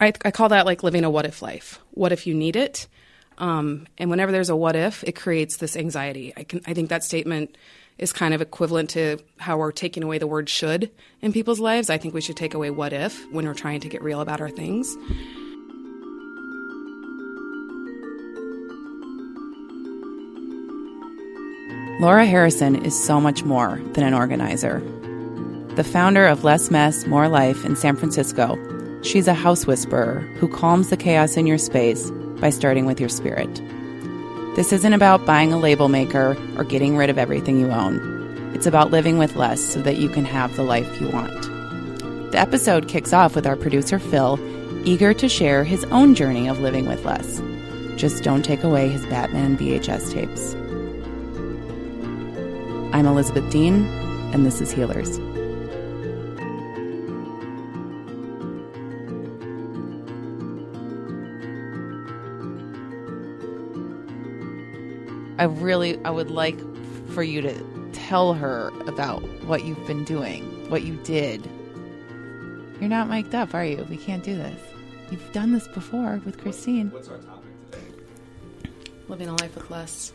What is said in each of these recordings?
I, I call that like living a what if life. What if you need it? Um, and whenever there's a what if, it creates this anxiety. I can I think that statement is kind of equivalent to how we're taking away the word should in people's lives. I think we should take away what if when we're trying to get real about our things. Laura Harrison is so much more than an organizer. The founder of Less Mess, More Life in San Francisco, she's a house whisperer who calms the chaos in your space by starting with your spirit. This isn't about buying a label maker or getting rid of everything you own. It's about living with less so that you can have the life you want. The episode kicks off with our producer Phil, eager to share his own journey of living with less. Just don't take away his Batman VHS tapes. I'm Elizabeth Dean, and this is Healers. I really, I would like for you to tell her about what you've been doing, what you did. You're not mic'd up, are you? We can't do this. You've done this before with Christine. What's our topic today? Living a life with less.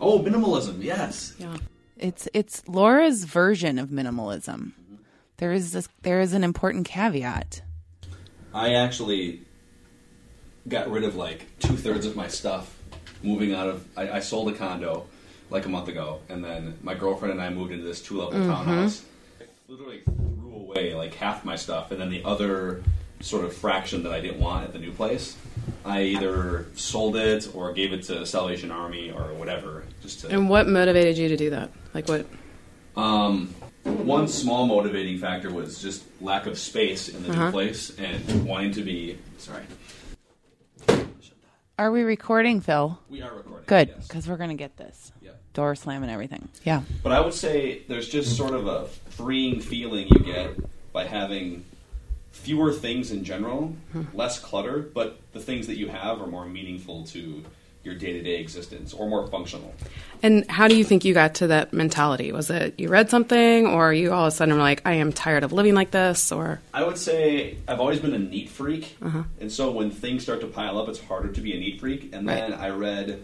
Oh, minimalism. Yes. Yeah. It's it's Laura's version of minimalism. There is this, there is an important caveat. I actually got rid of like two thirds of my stuff moving out of. I, I sold a condo like a month ago, and then my girlfriend and I moved into this two level townhouse. I literally threw away like half my stuff, and then the other sort of fraction that I didn't want at the new place, I either sold it or gave it to Salvation Army or whatever. Just to And what motivated you to do that? Like what? Um, one small motivating factor was just lack of space in the new place and wanting to be. Sorry, Are we recording, Phil? we are recording. Good, yes. because we're gonna get this Yeah. door slam and everything. Yeah. But I would say there's just sort of a freeing feeling you get by having fewer things in general, hmm. less clutter, but the things that you have are more meaningful to your day to day existence or more functional. And how do you think you got to that mentality? Was it you read something, or you all of a sudden were like, I am tired of living like this, or I would say I've always been a neat freak, and so when things start to pile up, it's harder to be a neat freak. And then Right. I read,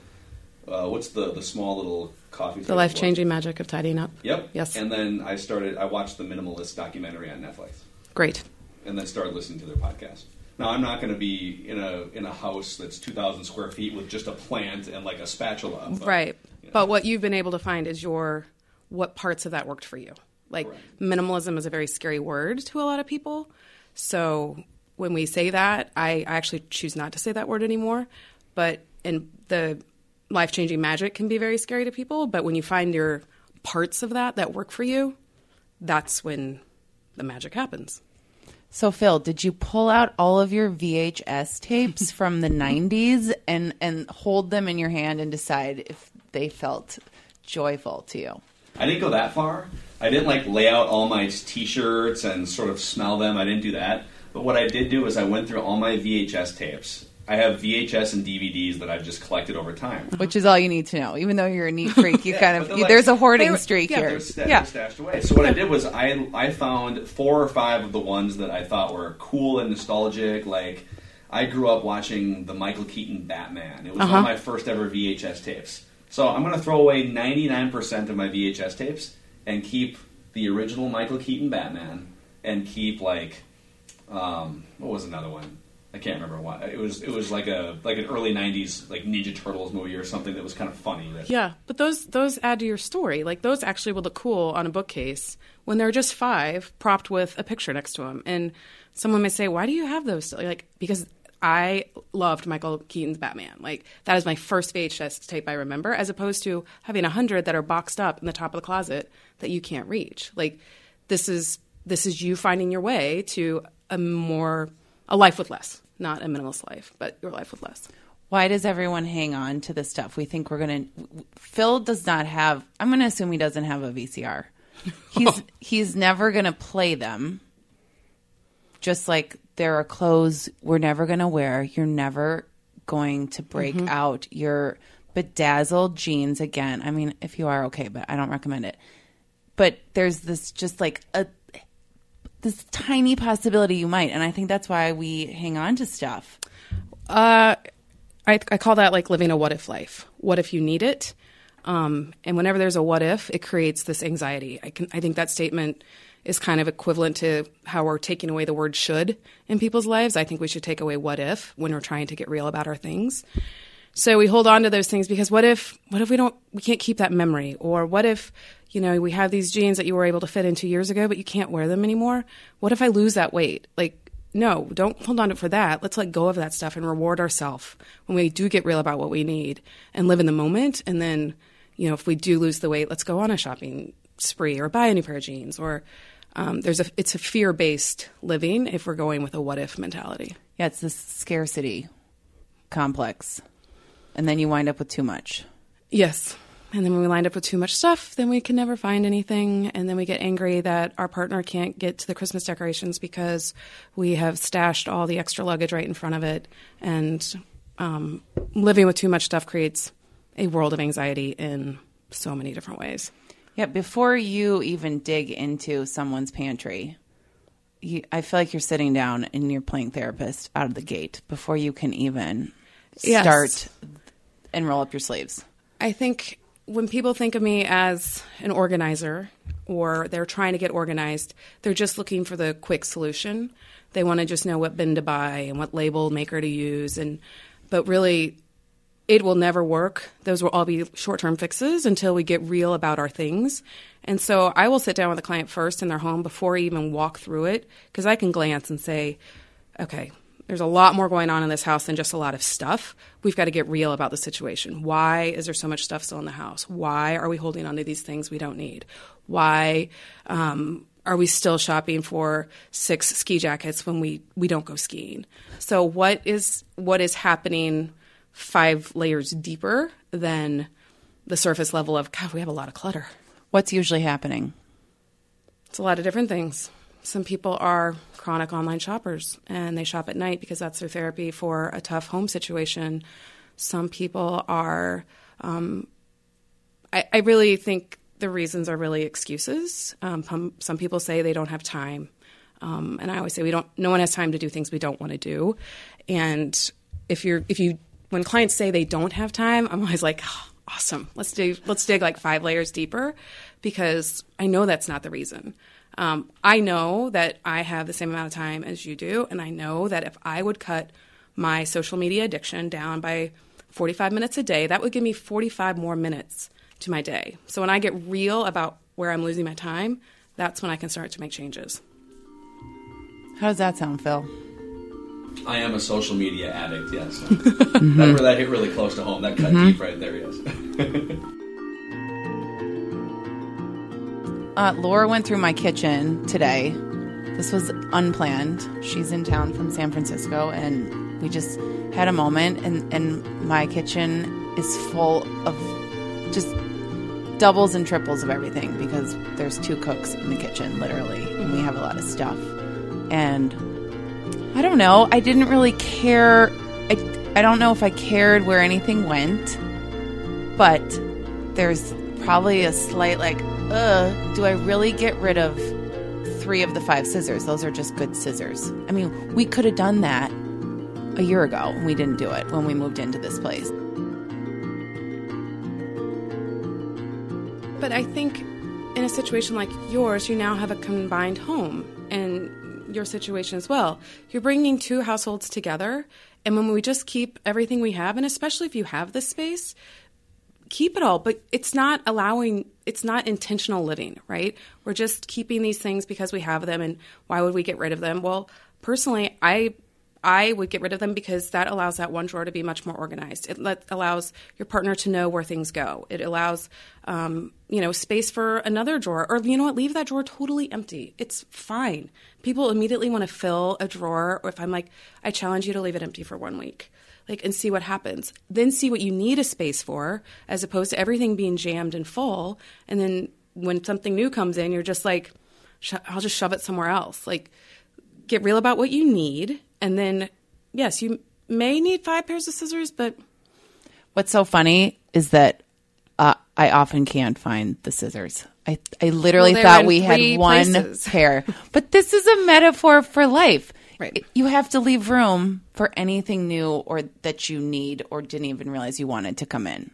uh, what's the the small little coffee? the life changing magic of tidying up? Yep. Yes. And then I started. I watched the Minimalist documentary on Netflix, Great. and then started listening to their podcast. Now I'm not going to be in a in a house that's 2,000 square feet with just a plant and like a spatula. but- Right. But what you've been able to find is your what parts of that worked for you. Like Correct. minimalism is a very scary word to a lot of people. So when we say that, I, I actually choose not to say that word anymore. But and the life changing magic can be very scary to people. But when you find your parts of that that work for you, that's when the magic happens. So Phil, did you pull out all of your VHS tapes from the 90s and and hold them in your hand and decide if they felt joyful to you? I didn't go that far. I didn't like lay out all my T-shirts and sort of smell them. I didn't do that. But what I did do is I went through all my VHS tapes. I have VHS and DVDs that I've just collected over time. Which is all you need to know. Even though you're a neat freak, you Yeah, kind of like- there's a hoarding streak yeah, here. They're, sta- Yeah. they're stashed away. So what I did was I I found four or five of the ones that I thought were cool and nostalgic. Like I grew up watching the Michael Keaton Batman. It was Uh-huh. one of my first ever VHS tapes. So I'm going to throw away 99% of my VHS tapes and keep the original Michael Keaton Batman and keep like um, what was another one? I can't remember what. It was it was like a like an early '90s like Ninja Turtles movie or something that was kind of funny. That, Yeah, but those those add to your story. Like those actually will look cool on a bookcase when they're just five, propped with a picture next to them. And someone may say, "Why do you have those?" still?" Like because I loved Michael Keaton's Batman. Like that is my first VHS tape I remember, as opposed to having a hundred that are boxed up in the top of the closet that you can't reach. Like this is this is you finding your way to a more a life with less, not a minimalist life, but your life with less. Why does everyone hang on to this stuff? We think we're going to. Phil does not have. I'm going to assume he doesn't have a VCR. He's he's never going to play them. Just like there are clothes we're never going to wear. You're never going to break mm-hmm. out your bedazzled jeans again. I mean, if you are okay, but I don't recommend it. But there's this just like a this tiny possibility you might. And I think that's why we hang on to stuff. Uh, I, I call that like living a what if life. What if you need it? Um, and whenever there's a what if, it creates this anxiety. I can I think that statement is kind of equivalent to how we're taking away the word should in people's lives. I think we should take away what if when we're trying to get real about our things. So we hold on to those things because what if what if we don't we can't keep that memory or what if you know we have these jeans that you were able to fit in 2 years ago but you can't wear them anymore? What if I lose that weight? Like no, don't hold on to it for that. Let's let go of that stuff and reward ourselves when we do get real about what we need and live in the moment and then you know, if we do lose the weight, let's go on a shopping spree or buy a new pair of jeans. Or um, there's a it's a fear based living if we're going with a what if mentality. Yeah, it's this scarcity complex, and then you wind up with too much. Yes. And then when we wind up with too much stuff, then we can never find anything. And then we get angry that our partner can't get to the Christmas decorations because we have stashed all the extra luggage right in front of it. And um, living with too much stuff creates a world of anxiety in so many different ways. Yeah, before you even dig into someone's pantry, you, I feel like you're sitting down and you're playing therapist out of the gate before you can even Yes. start and roll up your sleeves. I think when people think of me as an organizer or they're trying to get organized, they're just looking for the quick solution. They want to just know what bin to buy and what label maker to use and but really it will never work. Those will all be short-term fixes until we get real about our things. And so I will sit down with a client first in their home before I even walk through it because I can glance and say, okay, there's a lot more going on in this house than just a lot of stuff. We've got to get real about the situation. Why is there so much stuff still in the house? Why are we holding on to these things we don't need? Why um, are we still shopping for six ski jackets when we, we don't go skiing? So what is what is happening five layers deeper than the surface level of God? We have a lot of clutter. What's usually happening? It's a lot of different things. Some people are chronic online shoppers and they shop at night because that's their therapy for a tough home situation. Some people are, um, I, I really think the reasons are really excuses. Um, some people say they don't have time. Um, and I always say we don't. No one has time to do things we don't want to do. And if you're, if you, when clients say they don't have time, I'm always like, "Oh, awesome. Let's dig. Let's dig like five layers deeper, because I know that's not the reason. Um, I know that I have the same amount of time as you do, and I know that if I would cut my social media addiction down by 45 minutes a day, that would give me 45 more minutes to my day. So when I get real about where I'm losing my time, that's when I can start to make changes. How does that sound, Phil? I am a social media addict, yes. that, that hit really close to home. That cut deep right there, yes. Uh, Laura went through my kitchen today. This was unplanned. She's in town from San Francisco, and we just had a moment. And, and my kitchen is full of just doubles and triples of everything because there's two cooks in the kitchen, literally, and we have a lot of stuff. And I don't know. I didn't really care. I, I don't know if I cared where anything went, but there's probably a slight like, do I really get rid of three of the five scissors? Those are just good scissors. I mean, we could have done that a year ago we didn't do it when we moved into this place. But I think in a situation like yours, you now have a combined home and your situation as well. You're bringing two households together. And when we just keep everything we have, and especially if you have this space, keep it all. But it's not allowing, it's not intentional living, right? We're just keeping these things because we have them. And why would we get rid of them? Well, personally, I I would get rid of them because that allows that one drawer to be much more organized. It let, allows your partner to know where things go. It allows, um, you know, space for another drawer, or you know what, leave that drawer totally empty. It's fine. People immediately want to fill a drawer, or if I'm like, I challenge you to leave it empty for one week, like, and see what happens. Then see what you need a space for, as opposed to everything being jammed and full. And then when something new comes in, you're just like, "Sh- I'll just shove it somewhere else. Like, get real about what you need and then yes you may need five pairs of scissors but What's so funny is that uh, I often can't find the scissors. I, I literally Well, thought we had one places. pair. But this is a metaphor for life. Right. You have to leave room for anything new or that you need or didn't even realize you wanted to come in.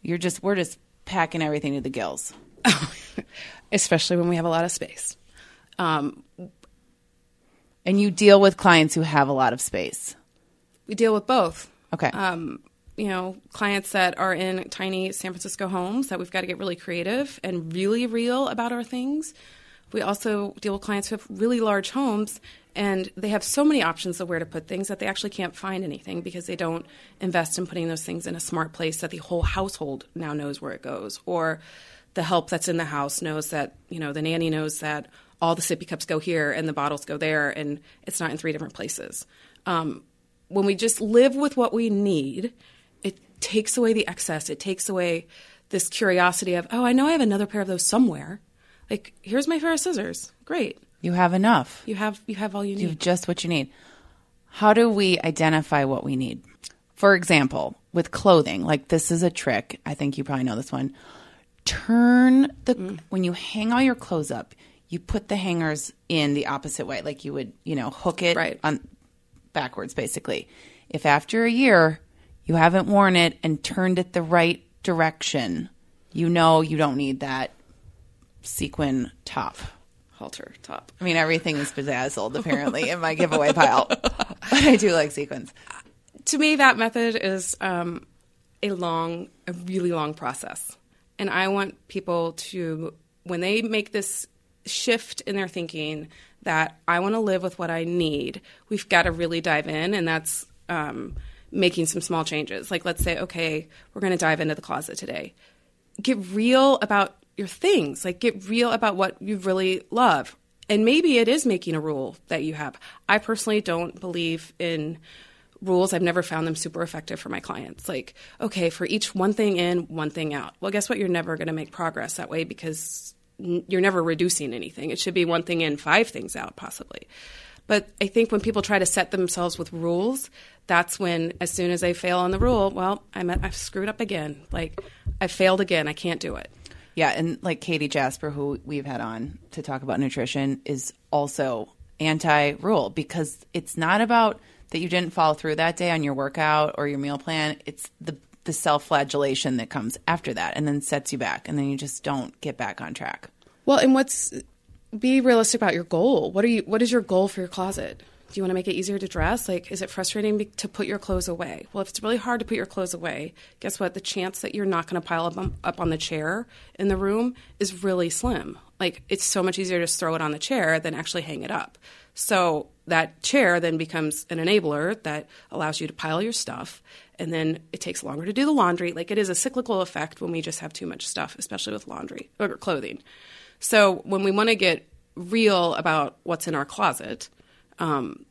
You're just we're just packing everything to the gills. especially when we have a lot of space. Um, And you deal with clients who have a lot of space. we deal with both. Okay. Um, you know, clients that are in tiny San Francisco homes that we've got to get really creative and really real about our things. We also deal with clients who have really large homes and they have so many options of where to put things that they actually can't find anything because they don't invest in putting those things in a smart place that the whole household now knows where it goes or the help that's in the house knows that, you know, the nanny knows that all the sippy cups go here and the bottles go there and it's not in three different places. Um, when we just live with what we need, it takes away the excess. It takes away this curiosity of, oh, I know I have another pair of those somewhere. Like, here's my pair of scissors. Great. You have enough. You have you have all you need. You have just what you need. How do we identify what we need? For example, with clothing, like this is a trick. I think you probably know this one. Turn the mm. when you hang all your clothes up, you put the hangers in the opposite way, like you would, you know, hook it Right. on backwards basically. If after a year you haven't worn it and turned it the right direction, you know you don't need that sequin top. Halter top. I mean, everything is bedazzled apparently in my giveaway pile, but I do like sequins. to me, that method is um, a long, a really long process. And I want people to, when they make this shift in their thinking that I want to live with what I need, we've got to really dive in. And that's um, making some small changes. Like, let's say, okay, we're going to dive into the closet today. Get real about your things, like, get real about what you really love. And maybe it is making a rule that you have. I personally don't believe in rules. I've never found them super effective for my clients. Like, okay, for each one thing in, one thing out. Well, guess what? You're never going to make progress that way because you're never reducing anything. It should be one thing in, five things out, possibly. But I think when people try to set themselves with rules, that's when, as soon as they fail on the rule, well, I'm I've screwed up again. Like, I failed again. I can't do it. Yeah, and like Katie Jasper, who we've had on to talk about nutrition, is also anti rule because it's not about that you didn't follow through that day on your workout or your meal plan. It's the the self flagellation that comes after that and then sets you back, and then you just don't get back on track. Well, and what's be realistic about your goal. What are you? What is your goal for your closet? Do you want to make it easier to dress? Like, is it frustrating to put your clothes away? Well, if it's really hard to put your clothes away, guess what? The chance that you're not going to pile up on, up on the chair in the room is really slim. Like, it's so much easier to just throw it on the chair than actually hang it up. So that chair then becomes an enabler that allows you to pile your stuff, and then it takes longer to do the laundry. Like, it is a cyclical effect when we just have too much stuff, especially with laundry or clothing. So when we want to get real about what's in our closet, um,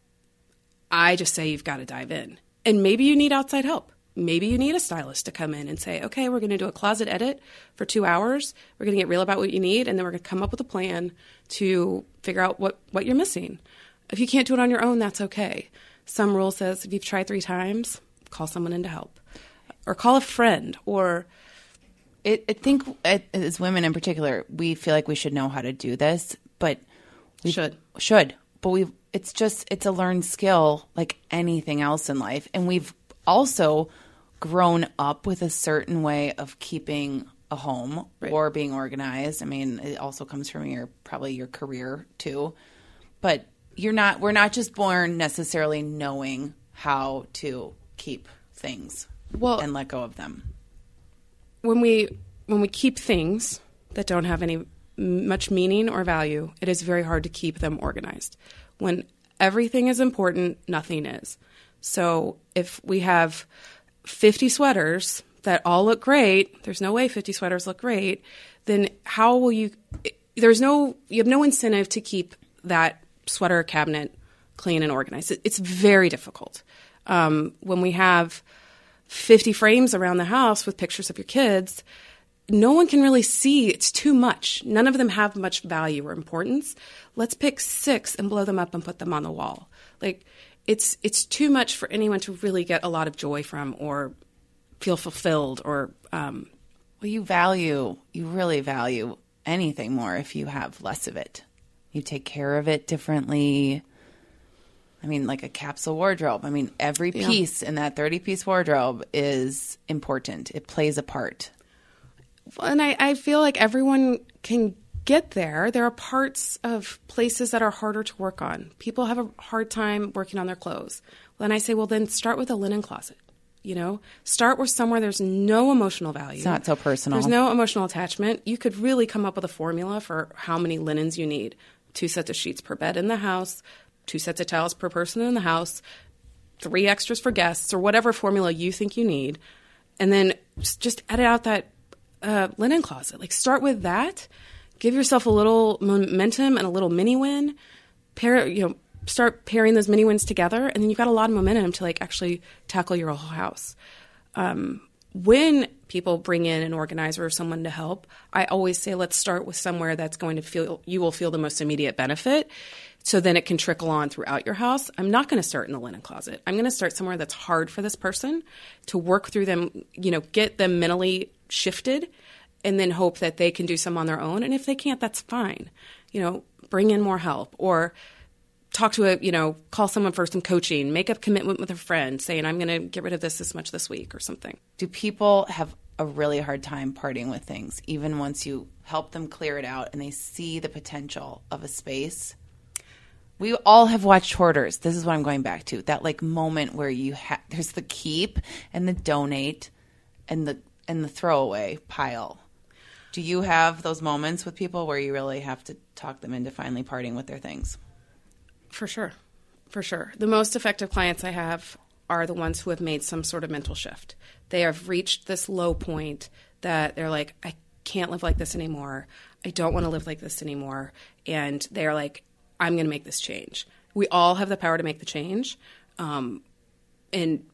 I just say you've got to dive in. And maybe you need outside help. Maybe you need a stylist to come in and say, okay, we're going to do a closet edit for two hours. We're going to get real about what you need, and then we're going to come up with a plan to figure out what, what you're missing. If you can't do it on your own, that's okay. Some rule says if you've tried three times, call someone in to help, or call a friend, or It, I think uh, as women in particular, we feel like we should know how to do this, but we Should. should. But we it's just it's a learned skill like anything else in life, and we've also grown up with a certain way of keeping a home Right. or being organized. I mean, it also comes from your probably your career too, but you're not. We're not just born necessarily knowing how to keep things Well- and let go of them. when we when we keep things that don't have any much meaning or value, it is very hard to keep them organized. When everything is important, nothing is. So if we have 50 sweaters that all look great, there's no way 50 sweaters look great, then how will you there's no you have no incentive to keep that sweater cabinet clean and organized. It's very difficult. Um, when we have 50 frames around the house with pictures of your kids, no one can really see. It's too much. None of them have much value or importance. Let's pick six and blow them up and put them on the wall. Like it's it's too much for anyone to really get a lot of joy from or feel fulfilled or um, Well, you value, you really value anything more if you have less of it. You take care of it differently. I mean, like a capsule wardrobe. I mean, every piece in that 30 piece wardrobe is important, it plays a part. And I, I feel like everyone can get there. There are parts of places that are harder to work on. People have a hard time working on their clothes. Then I say, well, then start with a linen closet. You know, start with somewhere there's no emotional value. It's not so personal. There's no emotional attachment. You could really come up with a formula for how many linens you need. Two sets of sheets per bed in the house, two sets of towels per person in the house, three extras for guests, or whatever formula you think you need. And then just- just edit out that uh, linen closet. Like start with that. Give yourself a little momentum and a little mini win. Pair, you know, start pairing those mini wins together, and then you've got a lot of momentum to like actually tackle your whole house. Um, when people bring in an organizer or someone to help, I always say let's start with somewhere that's going to feel you will feel the most immediate benefit. So then it can trickle on throughout your house. I'm not going to start in the linen closet. I'm going to start somewhere that's hard for this person to work through them, you know, get them mentally shifted and then hope that they can do some on their own. And if they can't, that's fine. You know, bring in more help or talk to a, you know, call someone for some coaching, make a commitment with a friend saying, I'm going to get rid of this this much this week or something. Do people have a really hard time parting with things, even once you help them clear it out and they see the potential of a space? We all have watched hoarders. This is what I'm going back to. That like moment where you have there's the keep and the donate and the and the throwaway pile. Do you have those moments with people where you really have to talk them into finally parting with their things? For sure. For sure. The most effective clients I have are the ones who have made some sort of mental shift. They have reached this low point that they're like, I can't live like this anymore. I don't want to live like this anymore. And they're like, I'm going to make this change. We all have the power to make the change. Um, and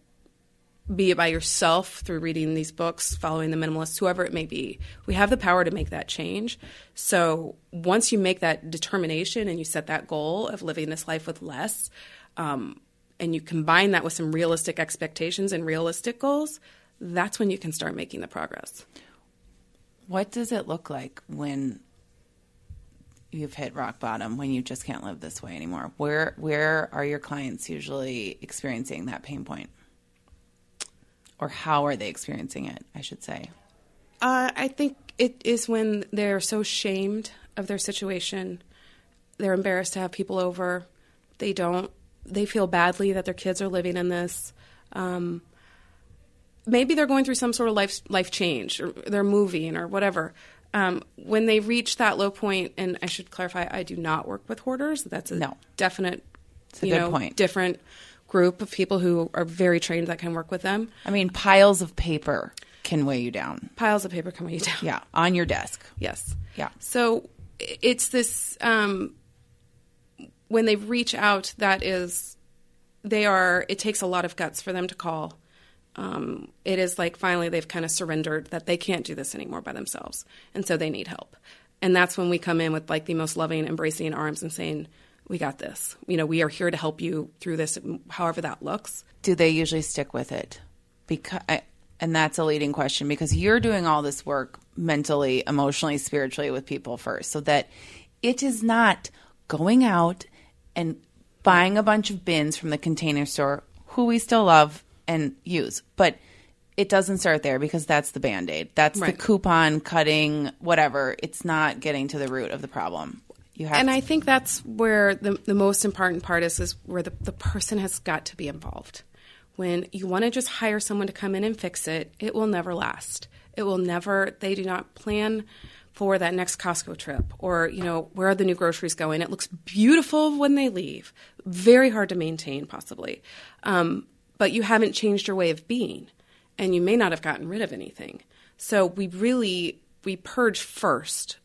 be it by yourself through reading these books, following the minimalists, whoever it may be, we have the power to make that change. So once you make that determination and you set that goal of living this life with less, um, and you combine that with some realistic expectations and realistic goals, that's when you can start making the progress. What does it look like when you've hit rock bottom when you just can't live this way anymore? Where where are your clients usually experiencing that pain point? Or how are they experiencing it, I should say? Uh, I think it is when they're so shamed of their situation, they're embarrassed to have people over. They don't. They feel badly that their kids are living in this. Um, maybe they're going through some sort of life life change, or they're moving, or whatever. Um, when they reach that low point, and I should clarify, I do not work with hoarders. That's a No. definite, It's a you good know, point. different group of people who are very trained that can work with them. I mean, piles of paper can weigh you down. Piles of paper can weigh you down. Yeah, on your desk. Yes. Yeah. So it's this um, when they reach out that is they are it takes a lot of guts for them to call. Um, it is like finally they've kind of surrendered that they can't do this anymore by themselves, and so they need help. And that's when we come in with like the most loving, embracing arms and saying, "We got this. You know, we are here to help you through this, however that looks." Do they usually stick with it? Because and that's a leading question because you're doing all this work mentally, emotionally, spiritually with people first, so that it is not going out and buying a bunch of bins from the container store, who we still love and use, but it doesn't start there because that's the band aid. That's Right. the coupon cutting, whatever. It's not getting to the root of the problem. You have and to, I think that's where the, the most important part is, is where the, the person has got to be involved. When you want to just hire someone to come in and fix it, it will never last. It will never, they do not plan for that next Costco trip or, you know, where are the new groceries going? It looks beautiful when they leave, very hard to maintain, possibly. Um, but you haven't changed your way of being and you may not have gotten rid of anything. So we really, we purge first.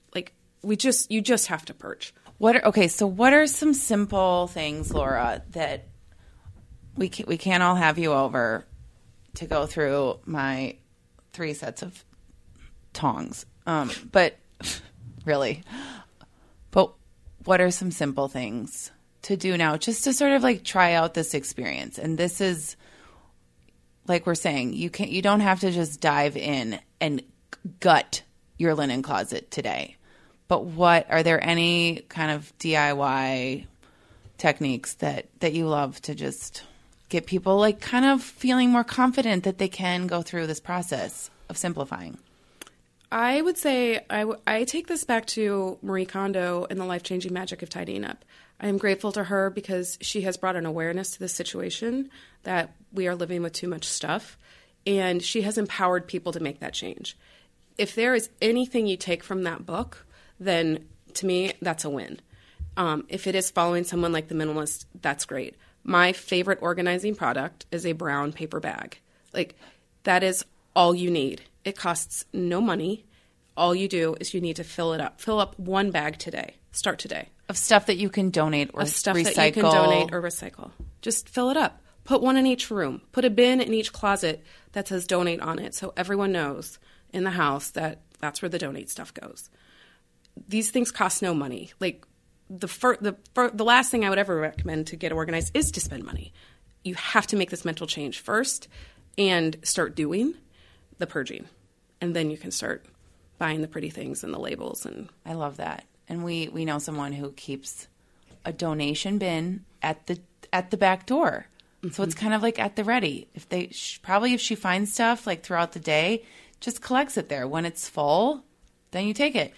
We just, you just have to purge. What are, okay, so what are some simple things, Laura, that we can, we can't all have you over to go through my three sets of tongs. Um, but really, but what are some simple things to do now just to sort of like try out this experience? And this is like we're saying, you can not you don't have to just dive in and gut your linen closet today. But what are there any kind of DIY techniques that that you love to just get people like kind of feeling more confident that they can go through this process of simplifying? I would say I, w- I take this back to Marie Kondo and the life changing magic of tidying up. I am grateful to her because she has brought an awareness to this situation that we are living with too much stuff, and she has empowered people to make that change. If there is anything you take from that book, then to me, that's a win. Um, if it is following someone like the minimalist, that's great. My favorite organizing product is a brown paper bag. Like, that is all you need. It costs no money. All you do is you need to fill it up. Fill up one bag today. Start today. Of stuff that you can donate or Of stuff recycle. that you can donate or recycle. Just fill it up. Put one in each room. Put a bin in each closet that says donate on it so everyone knows in the house that that's where the donate stuff goes. These things cost no money. Like the fir- the fir- the last thing I would ever recommend to get organized is to spend money. You have to make this mental change first and start doing the purging. And then you can start buying the pretty things and the labels and I love that. And we we know someone who keeps a donation bin at the at the back door. So it's mm-hmm. kind of like at the ready. If they sh- probably if she finds stuff like throughout the day, just collects it there. When it's full, then you take it.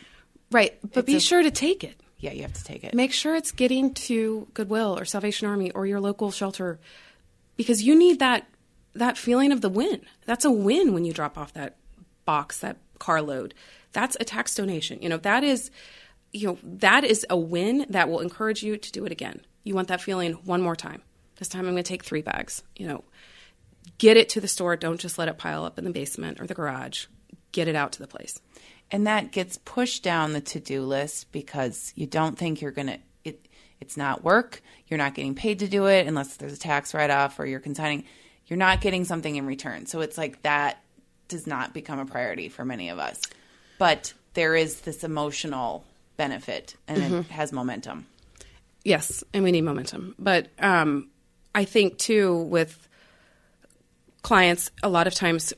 Right, but It's be a- sure to take it. Yeah, you have to take it. Make sure it's getting to Goodwill or Salvation Army or your local shelter because you need that that feeling of the win. That's a win when you drop off that box, that carload. That's a tax donation. You know, that is you know, that is a win that will encourage you to do it again. You want that feeling one more time. This time I'm going to take 3 bags, you know. Get it to the store, don't just let it pile up in the basement or the garage. Get it out to the place. And that gets pushed down the to-do list because you don't think you're going to it it's not work. You're not getting paid to do it unless there's a tax write-off or you're consigning. You're not getting something in return. So it's like that does not become a priority for many of us. But there is this emotional benefit and it has momentum. Yes, and we need momentum. But um, I think too with clients, a lot of times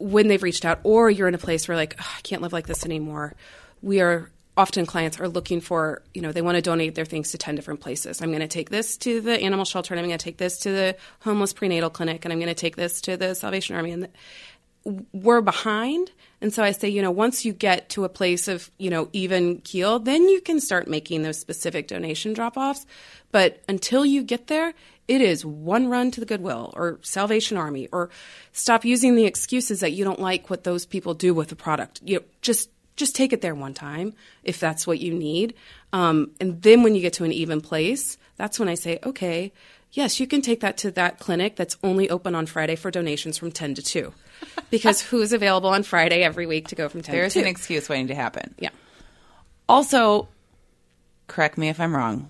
when they've reached out, or you're in a place where like "Ugh, I can't live like this anymore, we are often clients are looking for you know they want to donate their things to 10 different places. I'm going to take this to the animal shelter and i'm going to take this to the homeless prenatal clinic and i'm going to take this to the salvation army and the, we're behind. And so i say you know once you get to a place of you know even keel then you can start making those specific donation drop offs but until you get there it is one run to the goodwill or salvation army or stop using the excuses that you don't like what those people do with the product. You know, just just take it there one time if that's what you need. Um, and then when you get to an even place that's when i say okay yes you can take that to that clinic that's only open on friday for donations from 10 to 2 because who's available on Friday every week to go from 10 there's to an excuse waiting to happen yeah. Also, correct me if I'm wrong.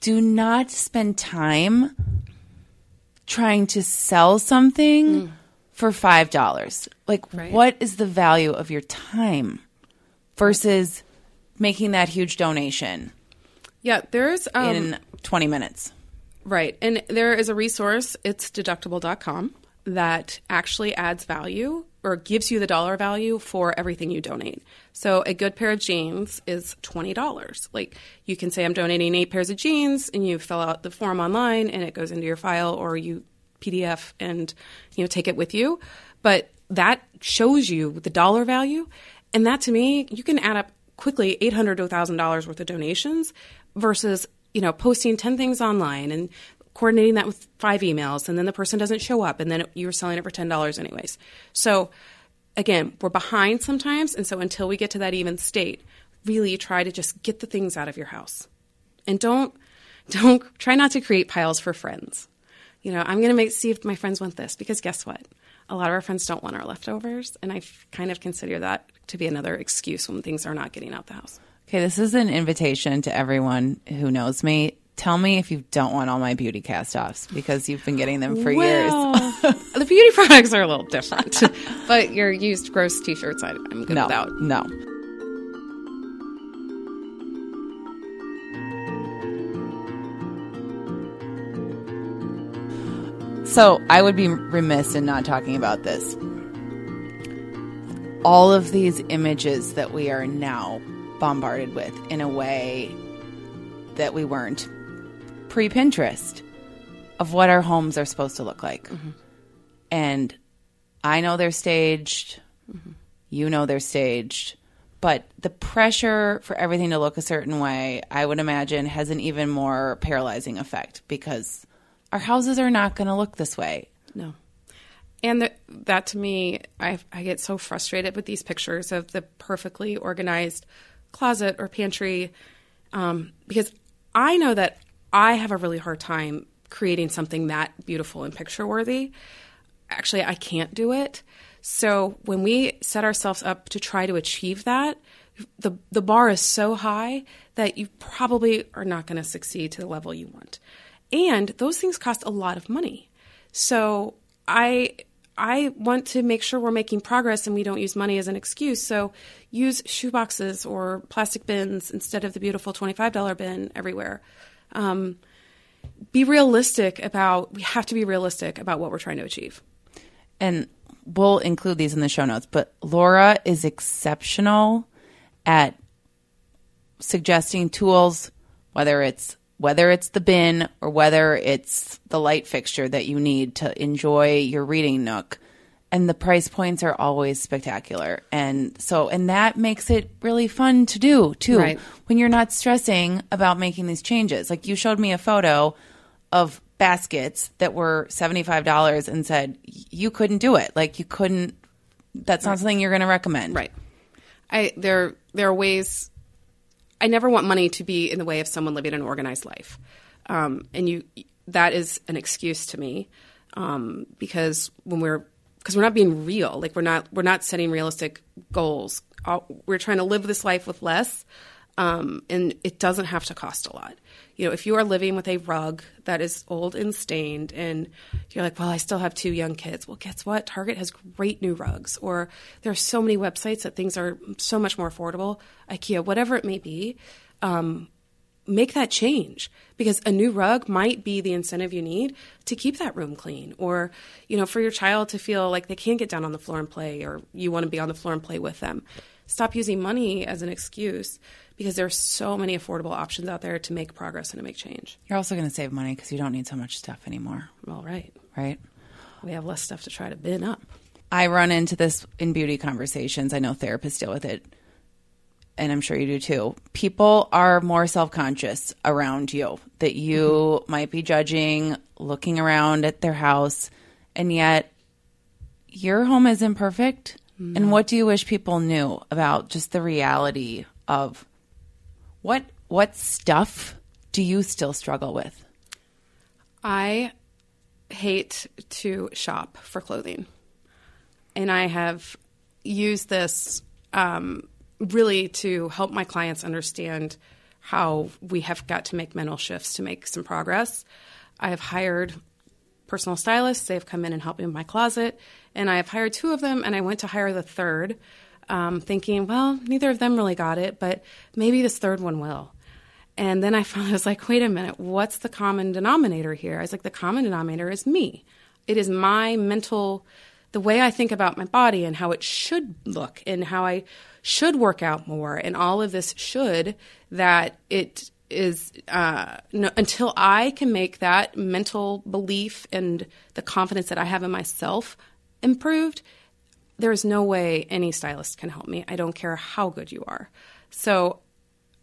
Do not spend time trying to sell something for five dollars. Like, Right. what is the value of your time versus making that huge donation Yeah, there's um, in 20 minutes? Right. And there is a resource, it's deductible.com, that actually adds value or gives you the dollar value for everything you donate. So a good pair of jeans is $20. Like you can say, I'm donating eight pairs of jeans, and you fill out the form online and it goes into your file or you PDF and you know take it with you. But that shows you the dollar value. And that to me, you can add up quickly $800 to $1,000 worth of donations versus you know, posting 10 things online and coordinating that with five emails, and then the person doesn't show up, and then you're selling it for $10 anyways. So, again, we're behind sometimes, and so until we get to that even state, really try to just get the things out of your house. And don't, don't, try not to create piles for friends. You know, I'm going to make, see if my friends want this, because guess what? A lot of our friends don't want our leftovers, and I kind of consider that to be another excuse when things are not getting out the house. Okay, this is an invitation to everyone who knows me. Tell me if you don't want all my beauty cast offs because you've been getting them for years. The beauty products are a little different, but your used gross t-shirts, I, I'm good No, without. no. So I would be remiss in not talking about this. all of these images that we are now bombarded with in a way that we weren't pre Pinterest of what our homes are supposed to look like. And I know they're staged, you know they're staged, but the pressure for everything to look a certain way, I would imagine, has an even more paralyzing effect because our houses are not going to look this way. No. And the, that to me, I, I get so frustrated with these pictures of the perfectly organized closet or pantry um, because I know that I have a really hard time creating something that beautiful and picture worthy. Actually, I can't do it. So when we set ourselves up to try to achieve that, the the bar is so high that you probably are not going to succeed to the level you want. And those things cost a lot of money. So I I want to make sure we're making progress and we don't use money as an excuse. So use shoeboxes or plastic bins instead of the beautiful $25 bin everywhere. Um, be realistic about, we have to be realistic about what we're trying to achieve. and we'll include these in the show notes, but Laura is exceptional at suggesting tools, whether it's whether it's the bin or whether it's the light fixture that you need to enjoy your reading nook. And the price points are always spectacular. And so and that makes it really fun to do too. Right. When you're not stressing about making these changes. Like you showed me a photo of baskets that were $75 and said you couldn't do it. Like you couldn't that's not something you're going to recommend. Right. I there there are ways. I never want money to be in the way of someone living an organized life, um, and you that is an excuse to me um, because when we're because we're not being real, like we're not we're not setting realistic goals. All, we're trying to live this life with less, um, and it doesn't have to cost a lot. You know, if you are living with a rug that is old and stained, and you're like, well, I still have two young kids. Well, guess what? Target has great new rugs, or there are so many websites that things are so much more affordable. IKEA, whatever it may be, um, make that change because a new rug might be the incentive you need to keep that room clean or you know for your child to feel like they can't get down on the floor and play or you want to be on the floor and play with them. Stop using money as an excuse because there are so many affordable options out there to make progress and to make change. You're also going to save money because you don't need so much stuff anymore, all right. Right? we have less stuff to try to bin up. I run into this in beauty conversations. I know therapists deal with it, and I'm sure you do too. People are more self conscious around you, that you might be judging, looking around at their house, and yet your home isn't perfect. And what do you wish people knew about just the reality of what what stuff do you still struggle with? I hate to shop for clothing. And I have used this um, really to help my clients understand how we have got to make mental shifts to make some progress. I have hired personal stylists. They've come in and helped me with my closet. And I have hired two of them, and I went to hire the third, um, thinking, well, neither of them really got it, but maybe this third one will. And then I found I was like, wait a minute, what's the common denominator here? I was like, the common denominator is me. It is my mental, the way I think about my body and how it should look and how I should work out more and all of this should that it is uh, no, until I can make that mental belief and the confidence that I have in myself improved, there is no way any stylist can help me. I don't care how good you are. So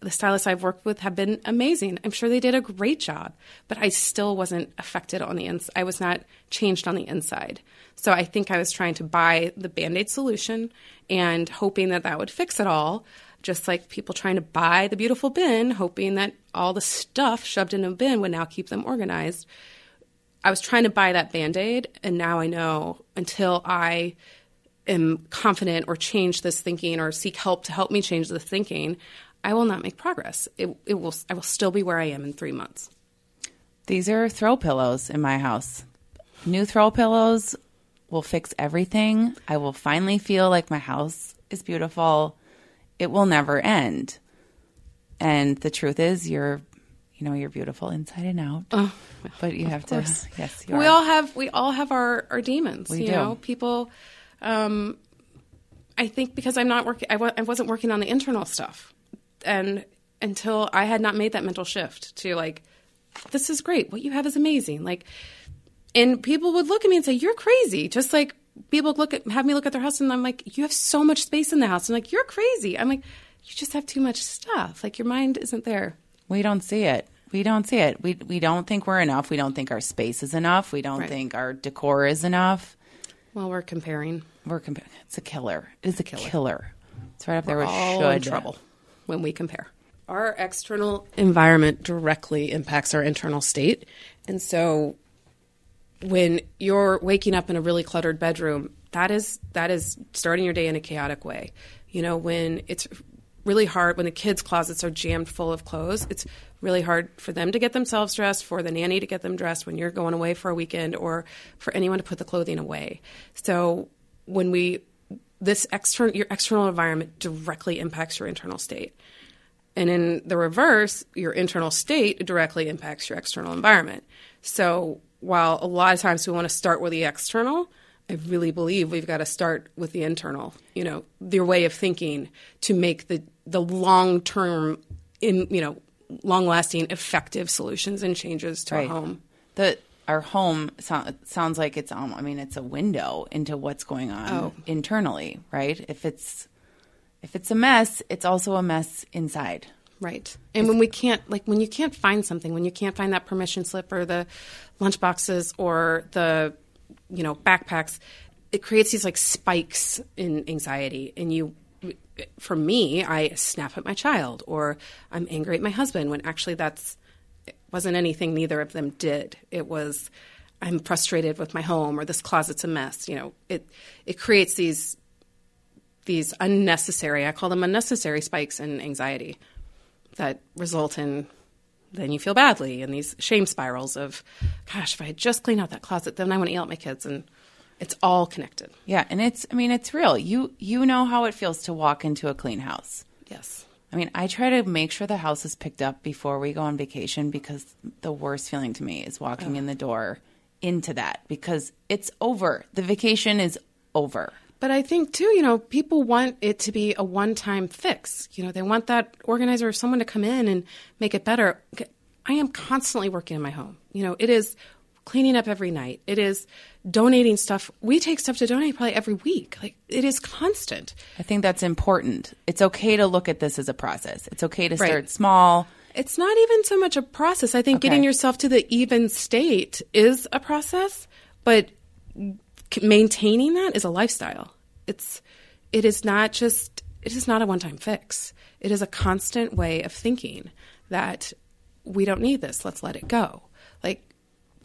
the stylists I've worked with have been amazing. I'm sure they did a great job, but I still wasn't affected on the inside. I was not changed on the inside. So I think I was trying to buy the band aid solution and hoping that that would fix it all. Just like people trying to buy the beautiful bin, hoping that all the stuff shoved in a bin would now keep them organized. I was trying to buy that band aid, and now I know until I am confident or change this thinking or seek help to help me change this thinking, I will not make progress. It, it will. I will still be where I am in three months. These are throw pillows in my house. New throw pillows will fix everything. I will finally feel like my house is beautiful. It will never end. And the truth is, you're, you know, you're beautiful inside and out. but you have to, yes, you we are. all have we all have our our demons. We you do. know, people. Um, I I think because I'm not working, I w- I wasn't working on the internal stuff, and until I had not made that mental shift to like, this is great. What you have is amazing. Like, and people would look at me and say, "You're crazy." Just like people look at have me look at their house, and I'm like, "You have so much space in the house." And like, "You're crazy." I'm like, "You just have too much stuff. Like your mind isn't there." We don't see it. We don't see it. We we don't think we're enough. We don't think our space is enough. We don't Right. think our decor is enough. Well, we're comparing. We're comparing. it's a killer. It is a killer. killer. It's right up there with all should. in trouble when we compare. Our external environment directly impacts our internal state. And so when you're waking up in a really cluttered bedroom, that is that is starting your day in a chaotic way. You know, when it's really hard when the kids' closets are jammed full of clothes, it's really hard for them to get themselves dressed, for the nanny to get them dressed when you're going away for a weekend or for anyone to put the clothing away. So when we this external your external environment directly impacts your internal state. And in the reverse, your internal state directly impacts your external environment. So while a lot of times we want to start with the external, I really believe we've got to start with the internal, you know, their way of thinking to make the, the long term, in, you know, long lasting, effective solutions and changes to Right. our home. The our home so, sounds like it's um, I mean it's a window into what's going on Oh. internally, right? If it's if it's a mess, it's also a mess inside. Right. And when we can't, like, when you can't find something, when you can't find that permission slip or the lunch boxes or the, you know, backpacks, it creates these like spikes in anxiety. And you, for me, I snap at my child or I'm angry at my husband when actually that's, wasn't anything neither of them did. It was, I'm frustrated with my home or this closet's a mess. You know, it, it creates these, these unnecessary, I call them unnecessary spikes in anxiety that result in then you feel badly and these shame spirals of gosh if i had just cleaned out that closet then i want to yell at my kids and it's all connected Yeah, and it's I mean it's real. You you know how it feels to walk into a clean house. yes I mean, I try to make sure the house is picked up before we go on vacation because the worst feeling to me is walking in the door into that because it's over. The vacation is over. but i think too you know people want it to be a one-time fix you know they want that organizer or someone to come in and make it better i am constantly working in my home you know it is cleaning up every night it is donating stuff we take stuff to donate probably every week like it is constant I think that's important. It's okay to look at this as a process. It's okay to Right. start small. It's not even so much a process. I think Okay. getting yourself to the even state is a process, but maintaining that is a lifestyle. It's it is not just it is not a one-time fix. It is a constant way of thinking that we don't need this. Let's let it go.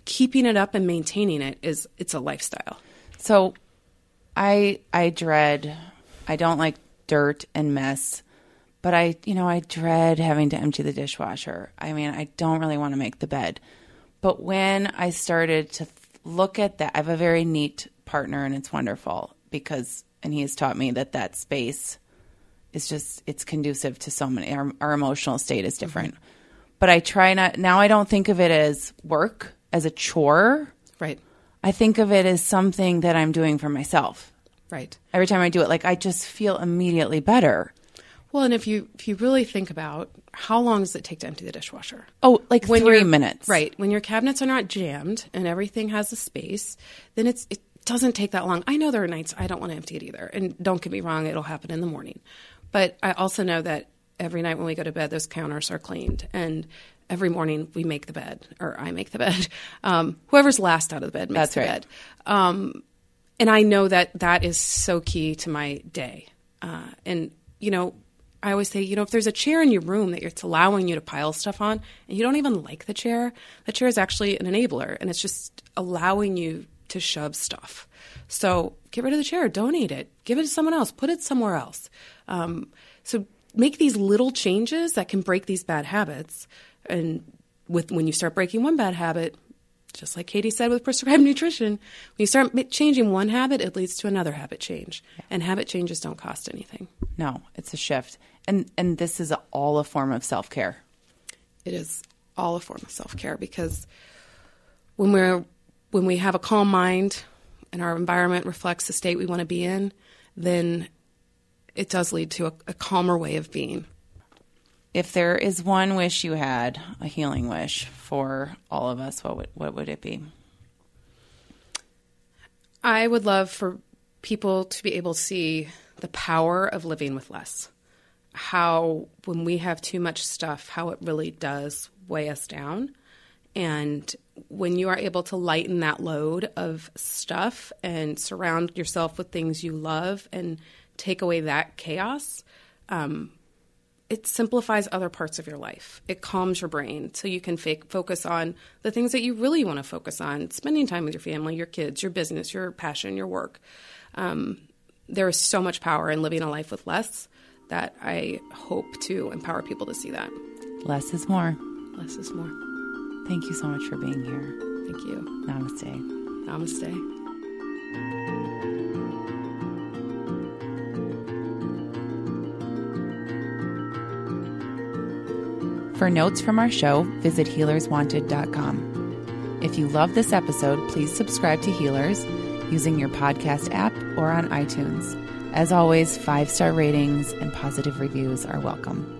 Keeping it up and maintaining it is it's a lifestyle. So I I dread I don't like dirt and mess, but I you know, I dread having to empty the dishwasher. I mean, I don't really want to make the bed. But when I started to th- look at that, I have a very neat partner and it's wonderful because and he has taught me that that space is just it's conducive to so many our, our emotional state is different. Mm-hmm. But I try not now I don't think of it as work, as a chore. Right. I think of it as something that I'm doing for myself. Right. Every time I do it, like I just feel immediately better. Well, and if you if you really think about how long does it take to empty the dishwasher? Oh, like three you're- minutes. Right. When your cabinets are not jammed and everything has a space, then it's it doesn't take that long. I know there are nights I don't want to empty it either. And don't get me wrong, it'll happen in the morning. But I also know that every night when we go to bed, those counters are cleaned. And every morning we make the bed, or I make the bed. Um, whoever's last out of the bed makes That's the right. bed. Um, and I know that that is so key to my day. Uh, and you know, I always say, you know, if there's a chair in your room that it's allowing you to pile stuff on, and you don't even like the chair, the chair is actually an enabler, and it's just allowing you to shove stuff. So get rid of the chair, donate it, give it to someone else, put it somewhere else. Um, so make these little changes that can break these bad habits, and with when you start breaking one bad habit, just like Katie said with prescribed nutrition, when you start changing one habit, it leads to another habit change. And habit changes don't cost anything. No, it's a shift. And and this is all a form of self-care. It is all a form of self care because when we're when we have a calm mind and our environment reflects the state we want to be in, then it does lead to a, a calmer way of being. If there is one wish you had, a healing wish for all of us, what would what would it be? I would love for people to be able to see the power of living with less. How, when we have too much stuff, how it really does weigh us down. And when you are able to lighten that load of stuff and surround yourself with things you love and take away that chaos, um, it simplifies other parts of your life. It calms your brain so you can fake, focus on the things that you really want to focus on spending time with your family, your kids, your business, your passion, your work. Um, there is so much power in living a life with less that I hope to empower people to see that. Less is more. Less is more. Thank you so much for being here. Thank you. Namaste. Namaste. For notes from our show, visit healerswanted.com. If you love this episode, please subscribe to Healers using your podcast app or on iTunes. As always, five star ratings and positive reviews are welcome.